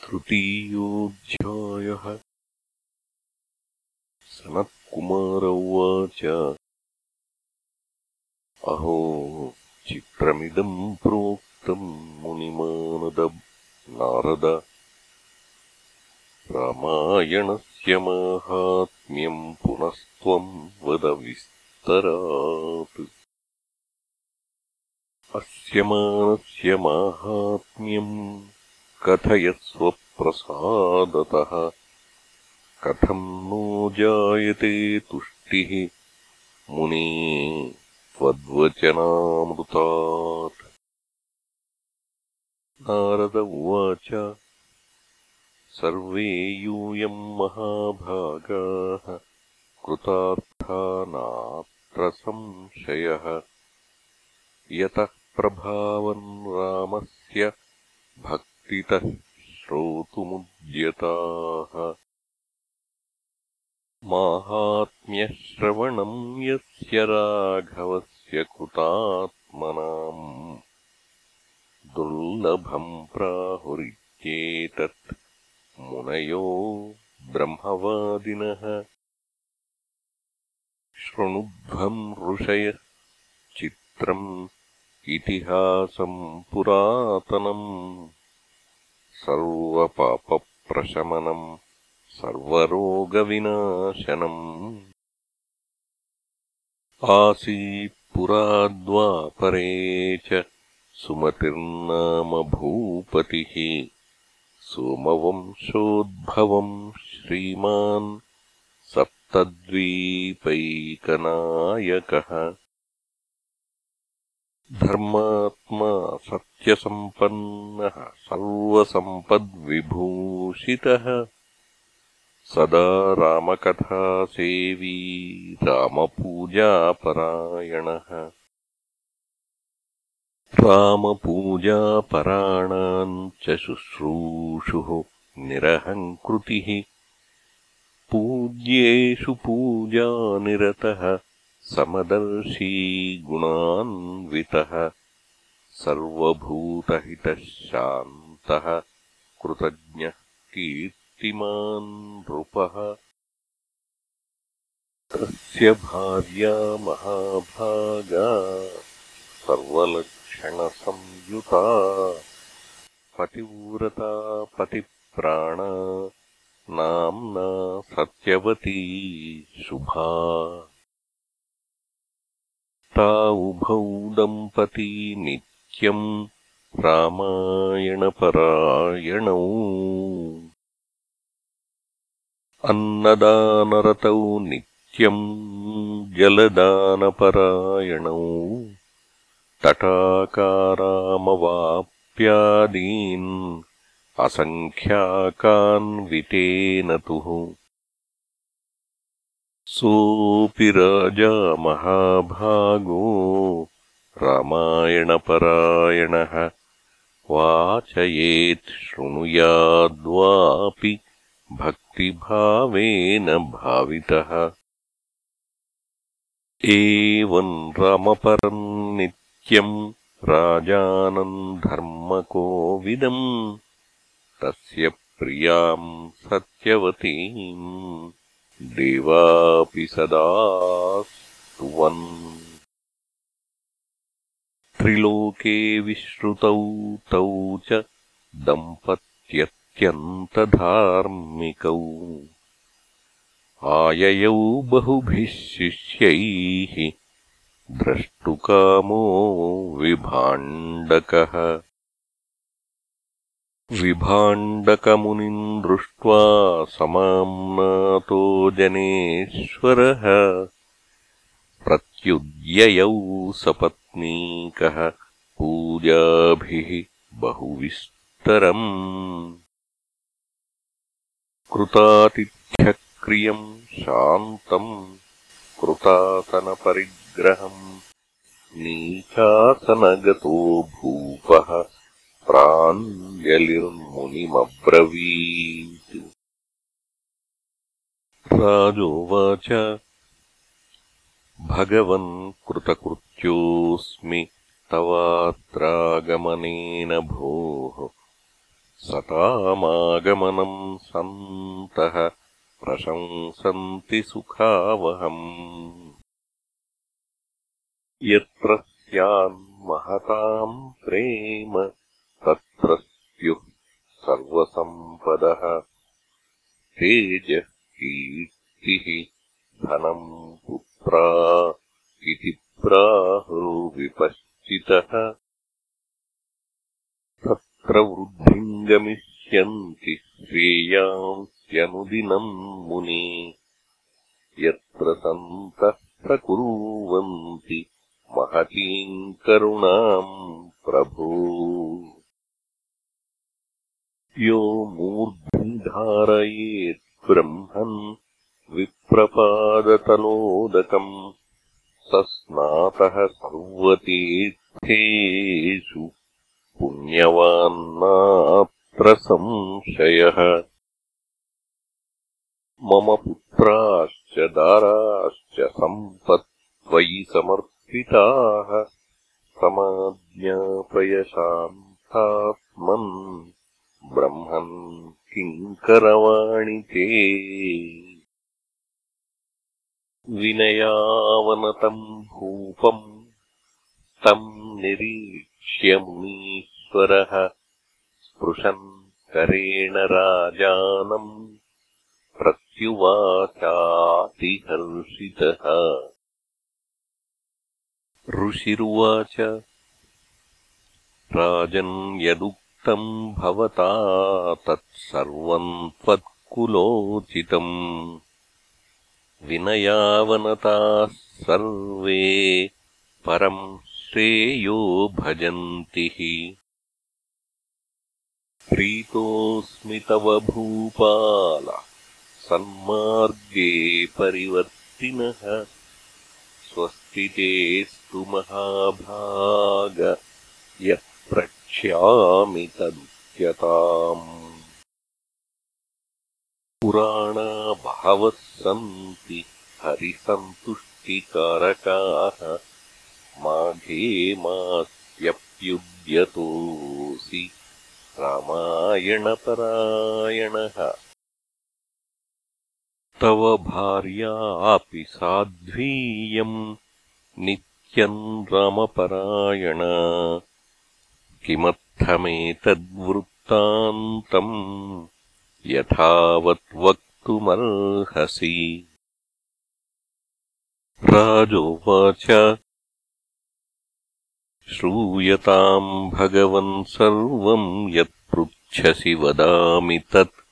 तृतीयोऽध्यायः। सनत्कुमार उवाच। अहो चित्रमिदम् प्रोक्तम् मुनिमानद नारद। रामायणस्य माहात्म्यम् पुनस्त्वम् वद विस्तरात्। अस्य मानस्य माहात्म्यम् कथयस्वप्रसादतः कथम् नो जायते तुष्टिः? मुने त्वद्वचनामृतात्। नारद उवाच सर्वे यूयम् महाभागाः कृतार्था नात्र संशयः। यतः प्रभावन् रामस्य भक्तितः श्रोतुमुद्यताः माहात्म्यश्रवणम् यस्य राघवस्य कृतात्मनाम्। दुर्लभम् प्राहुरित्येतत् मुनयो ब्रह्मवादिनः। शृणुध्वम् ऋषयः चित्रम् इतिहासम् पुरातनम् सर्वपापप्रशमनम् सर्वरोगविनाशनम्। आसीत्पुराद्वापरे च सुमतिर्नाम भूपतिः। सोमवंशोद्भवम् श्रीमान् सप्तद्वीपैकनायकः धर्मात्मा सत्यसम्पन्नः सर्वसम्पद्विभूषितः। सदा रामकथासेवी रामपूजापरायणः। रामपूजापराणाम् च शुश्रूषुः निरहङ्कृतिः। पूज्येषु पूजानिरतः समदर्शी गुणान्वितः सर्वभूतहितः शान्तः कृतज्ञः कीर्तिमान् नृपः। तस्य भार्या महाभागा सर्वलक्षणसंयुता पतिव्रता पतिप्राणा नाम्ना सत्यवती शुभा उभौ दम्पती नित्यम् रामायणपरायणौ। अन्नदानरतौ नित्यम् जलदानपरायणौ। तटाकारामवाप्यादीन् असङ्ख्याकान्वितेनतुः सोऽपि राजा महाभागो रामायणपरायणः वाचयेत् शृणुयाद्वापि भक्तिभावेन भावितः। एवम् रामपरम् नित्यम् राजानम् धर्मकोविदम् तस्य प्रियाम् सत्यवतीम् देवापि सदा स्तुवन् त्रिलोके विश्रुतौ तौ च दम्पत्यत्यन्तधार्मिकौ। आययौ बहुभिः शिष्यैः द्रष्टुकामो विभाण्डकः विभाण्डकमुनिम् दृष्ट्वा समाम्नातो जनेश्वरः। प्रत्युद्ययौ सपत्नीकः पूजाभिः बहुविस्तरम्। कृतातिथ्यक्रियम् शान्तम् कृतासनपरिग्रहम् नीचासनगतो भूपः प्राञ्जलिर्मुनिमब्रवीत् राजोवाच भगवन् कृतकृत्योऽस्मि तवात्रागमनेन भोः सतामागमनम् सन्तः प्रशंसन्ति सुखावहम् यत्र स्यान्महताम् प्रेम सर्वसम्पदः। तेजः कीर्तिः धनम् पुत्रा इति प्राहुर्विपश्चितः। तत्र वृद्धिम् गमिष्यन्ति श्रेयांस्यनुदिनम् मुने। यत्र सन्तः प्रकुर्वन्ति महतीम् करुणाम् प्रभो यो मूर्ध्नि धारयेत् ब्रह्मन् विप्रपादतलोदकम् स स्नातः सर्वतीर्थेषु पुण्यवान्नात्र संशयः। मम पुत्राश्च दाराश्च सम्पत्त्वयि समर्पिताः समाज्ञापयशान्तात्मन् ब्रह्मन् किङ्करवाणि ते? विनयावनतम् भूपम् तम् निरीक्ष्य मुनीश्वरः स्पृशन् करेण राजानम् प्रत्युवाचातिहर्षितः। ऋषिरुवाच राजन् यदुक्तम् भवता तत्सर्वम् त्वत्कुलोचितम् विनयावनताः सर्वे परम् श्रेयो भजन्ति हि। प्रीतोऽस्मि तव भूपाल सन्मार्गे परिवर्तिनः। स्वस्तितेस्तु महाभाग यः प्रक्ष्यामि तदुच्यताम् पुराणा बहवः सन्ति हरिसन्तुष्टिकारकाः। माघे मास्यप्युद्यतोऽसि रामायणपरायणः। तव भार्यापि साध्वीयम् नित्यम् रामपरायणा किमर्थमेतद्वृत्तान्तम् यथावत् वक्तुमर्हसि? राजोवाच। श्रूयताम् भगवन् सर्वम् यत्पृच्छसि वदामि तत्।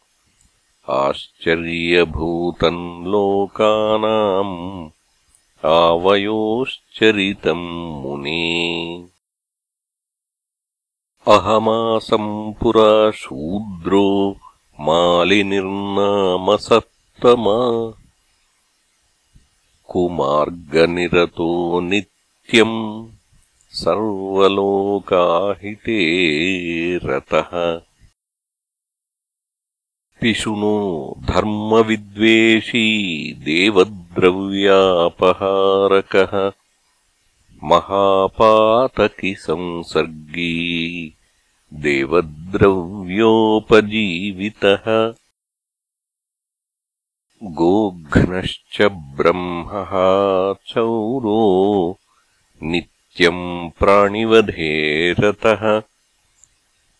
आश्चर्यभूतम् लोकानाम् आवयोश्चरितम् मुने अहमासम् पुरा शूद्रो मालिनिर्नामसत्तमा कुमार्गनिरतो नित्यम् सर्वलोकाहिते रतः। पिशुनो धर्मविद्वेषी देवद्रव्यापहारकः। महापातकि संसर्गी देवद्रव्योपजीवितः। गोघ्नश्च ब्रह्मः चौरो नित्यम् प्राणिवधे रतः।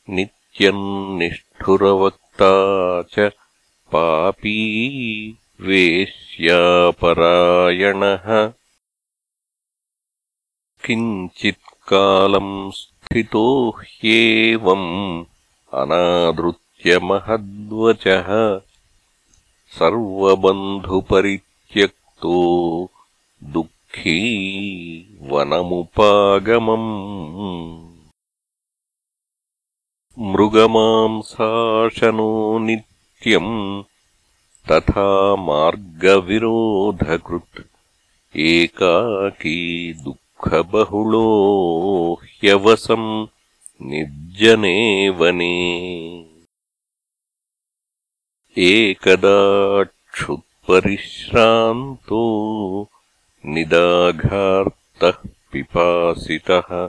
नित्यम् निष्ठुरवक्ता च पापी वेश्यापरायणः। किञ्चित्कालम् स्थितो ह्येवम् अनादृत्यमहद्वचः सर्वबन्धुपरित्यक्तो दुःखी वनमुपागमम् मृगमांसाशनो नित्यम् तथा मार्गविरोधकृत् एकाकी दुःखबहुलो ह्यवसम् निर्जने वने एकदाक्षुत्परिश्रान्तो निदाघार्तः पिपासितः।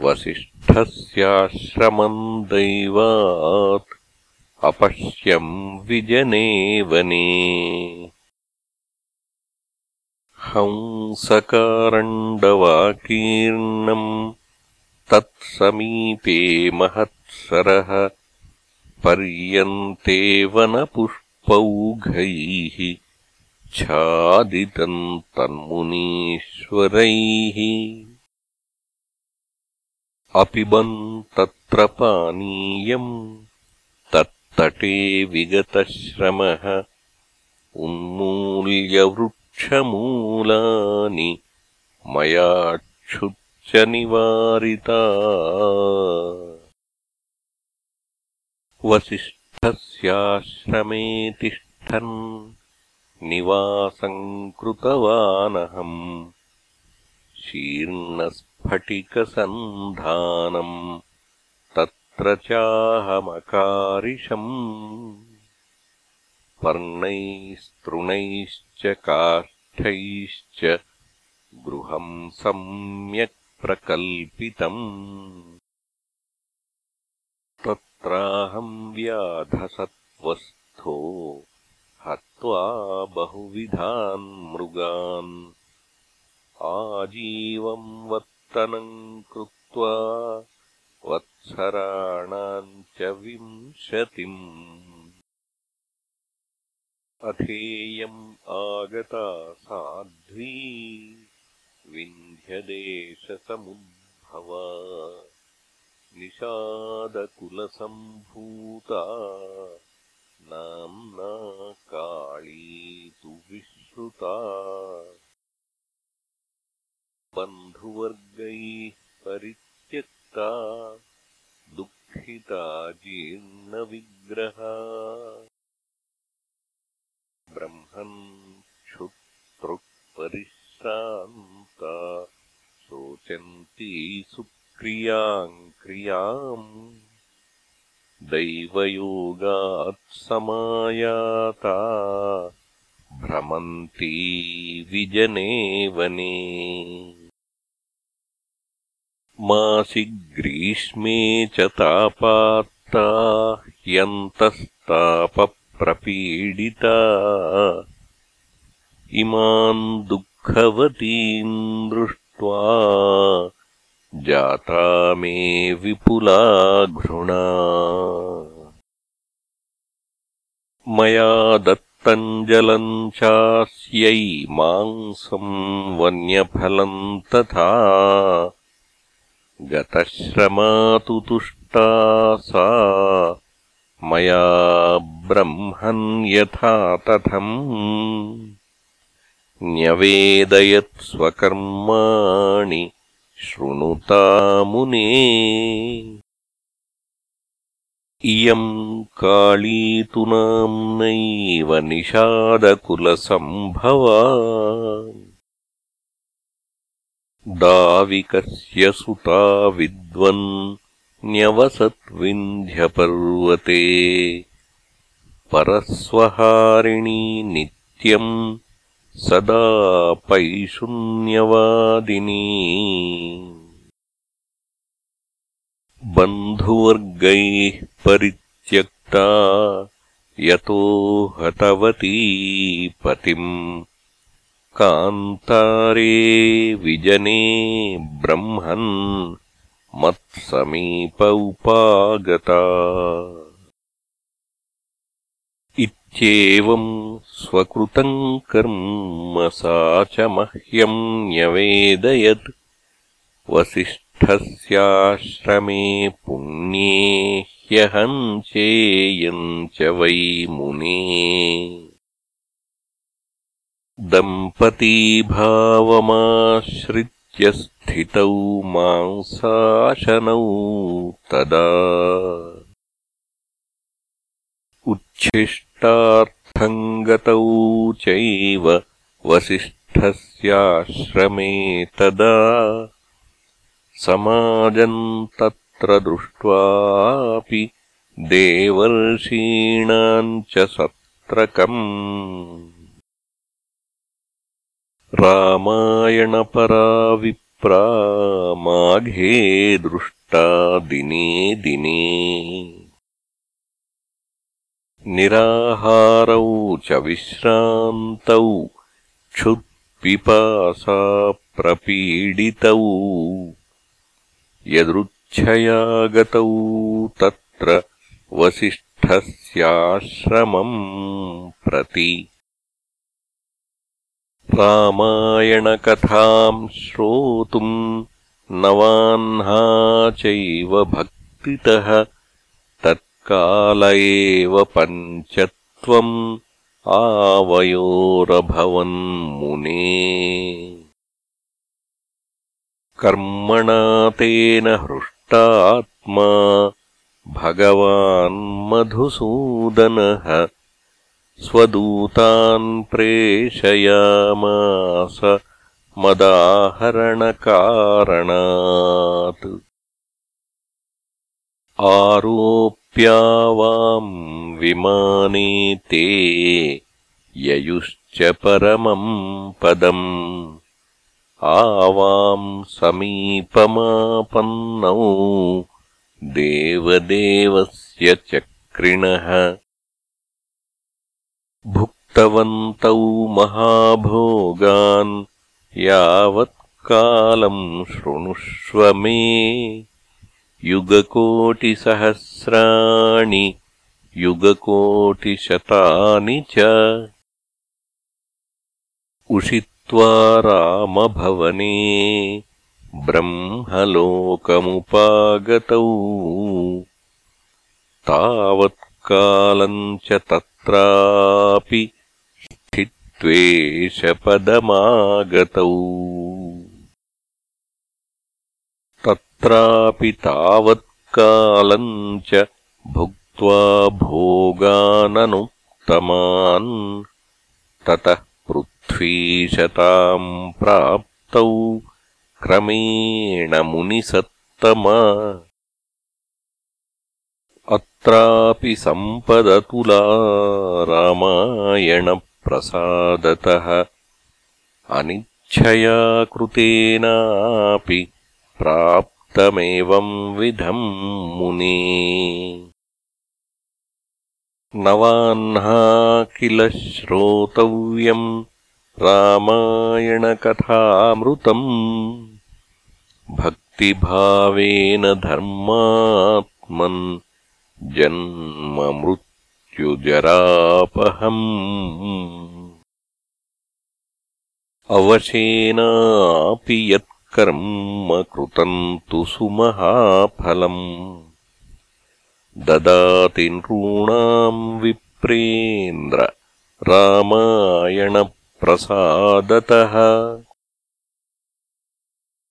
वसिष्ठस्याश्रमम् दैवात् अपश्यम् विजने वने हंसकारण्डवाकीर्णम् तत्समीपे महत्सरः पर्यन्ते वनपुष्पौघैः छादितम् तन्मुनीश्वरैः। अपिबन् तत्र पानीयम् तत्तटे विगतश्रमः उन्मूल्यवृक्षमूलानि मयाक्षुच्च निवारिता वसिष्ठस्याश्रमे तिष्ठन् निवासम् कृतवानहम्। शीर्णस्फटिकसन्धानम् तत्र चाहमकारिशम् पर्णैस्तृणैश्च काष्ठैश्च गृहम् सम्यक् प्रकल्पितम्। तत्राहम् व्याधसत्त्वस्थो हत्वा बहुविधान् मृगान्। आजीवम् वर्तनम् कृत्वा वत्सराणाम् च विंशतिम् अथेयम् आगता साध्वी। विन्ध्यदेशसमुद्भवा। निषादकुलसम्भूता। नाम्ना काळी तु विश्रुता बन्धुवर्गैः परित्यक्ता दुःखिता जीर्णविग्रहा ब्रह्मन् क्षुत्रुक्परिश्रान्ता शोचन्ती सुक्रियाम् क्रियाम् दैवयोगात्समायाता। भ्रमन्ती विजने वने मासि ग्रीष्मे च तापात्ता ह्यन्तस्तापप्रपीडिता इमाम् दुःखवतीम् दृष्ट्वा जाता मे विपुला घृणा मया दत्तम् जलम् चास्यै मांसम् वन्यफलम् तथा गतश्रमातु तुष्टा सा मया ब्रह्मन् यथा तथम् न्यवेदयत् स्वकर्माणि शृणुतामुने इयम् काळीतु नाम्नैव निषादकुलसम्भवा दाविकस्य सुता विद्वन् न्यवसत्विन्ध्यपर्वते। परस्वहारिणी नित्यम् सदा पैशुन्यवादिनी बन्धुवर्गैः परित्यक्ता यतो हतवती पतिम्। कान्तारे विजने ब्रह्मन् मत्समीप उपागता। इत्येवम् स्वकृतम् कर्म सा च मह्यम् न्यवेदयत् वसिष्ठस्याश्रमे पुण्ये ह्यहम् चेयम् च वै मुने। दम्पतीभावमाश्रित्य स्थितौ मांसाशनौ तदा। उच्छिष्टार्थम् गतौ चैव वसिष्ठस्याश्रमे तदा समाजम् तत्र दृष्ट्वापि देवर्षीणाम् च सत्रकम्। रामायणपरा विप्रा माघे दृष्टा दिने दिने। निराहारौ च विश्रान्तौ क्षुत्पिपासा प्रपीडितौ यदृच्छया गतौ तत्र वसिष्ठस्याश्रमम् प्रति। रामायणकथाम् श्रोतुम् नवाह्ना चैव भक्तितः तत्काल एव पञ्चत्वम् आवयोरभवन्मुने कर्मणा तेन हृष्टात्मा भगवान्मधुसूदनः स्वदूतान् प्रेषयामास मदाहरणकारणात्। आरोप्यावाम् विमाने ते ययुश्च परमम् पदम् आवाम् समीपमापन्नौ देवदेवस्य चक्रिणः। भुक्तवन्तौ महाभोगान् यावत्कालम् शृणुष्व मे युगकोटिसहस्राणि युगकोटिशतानि च रामभवने ब्रह्मलोकमुपागतौ। तावत्कालम् च तत्रापि स्थित्वेशपदमागतौ तत्रापि तावत्कालम् च भुक्त्वा भोगाननुत्तमान्। ततः पृथ्वीशताम् प्राप्तौ क्रमेण मुनिसत्तमा। अत्रापि सम्पदतुला रामायणप्रसादतः अनिच्छया कृतेनापि प्राप्तमेवम् विधम् मुने। नवाह्ना किल श्रोतव्यम् रामायणकथामृतम् भक्तिभावेन धर्मात्मन् जन्ममृत्युजरापहम् अवशेनापि यत्कर्म कृतम् तु सुमहाफलम् ददाति नॄणाम् विप्रेन्द्र रामायणप्रसादतः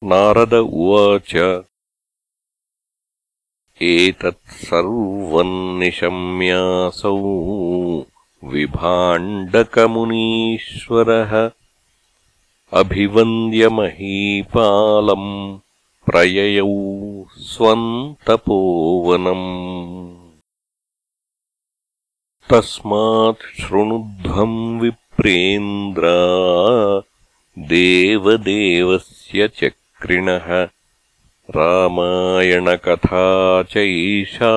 नारद उवाच एतत्सर्वम् निशम्यासौ। विभाण्डकमुनीश्वरः। अभिवन्द्यमहीपालम् प्रययौ स्वम् तपोवनम् तस्मात् शृणुध्वम् विप्रेन्द्रा देवदेवस्य चक्रिणः रामायणकथा चैषा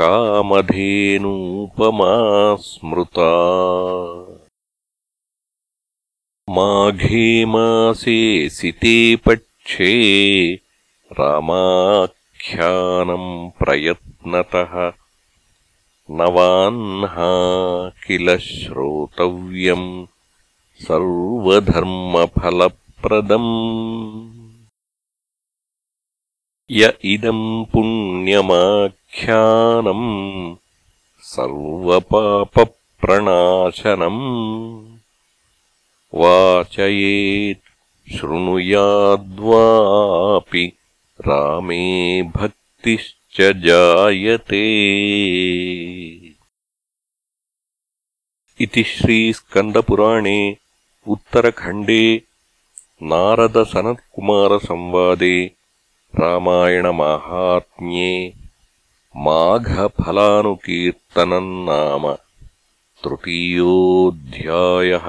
कामधेनूपमा स्मृता माघे मासे सिते पक्षे रामाख्यानम् प्रयत्नतः नवाह्ना किल श्रोतव्यम् सर्वधर्मफलप्रदम्। य इदम् पुण्यमाख्यानम् सर्वपापप्रणाशनम्। वाचयेत् शृणुयाद्वापि रामे भक्तिश्च जायते इति श्रीस्कन्दपुराणे उत्तरखण्डे नारदसनत्कुमारसंवादे रामायणमाहात्म्ये माघफलानुकीर्तनम् नाम तृतीयोऽध्यायः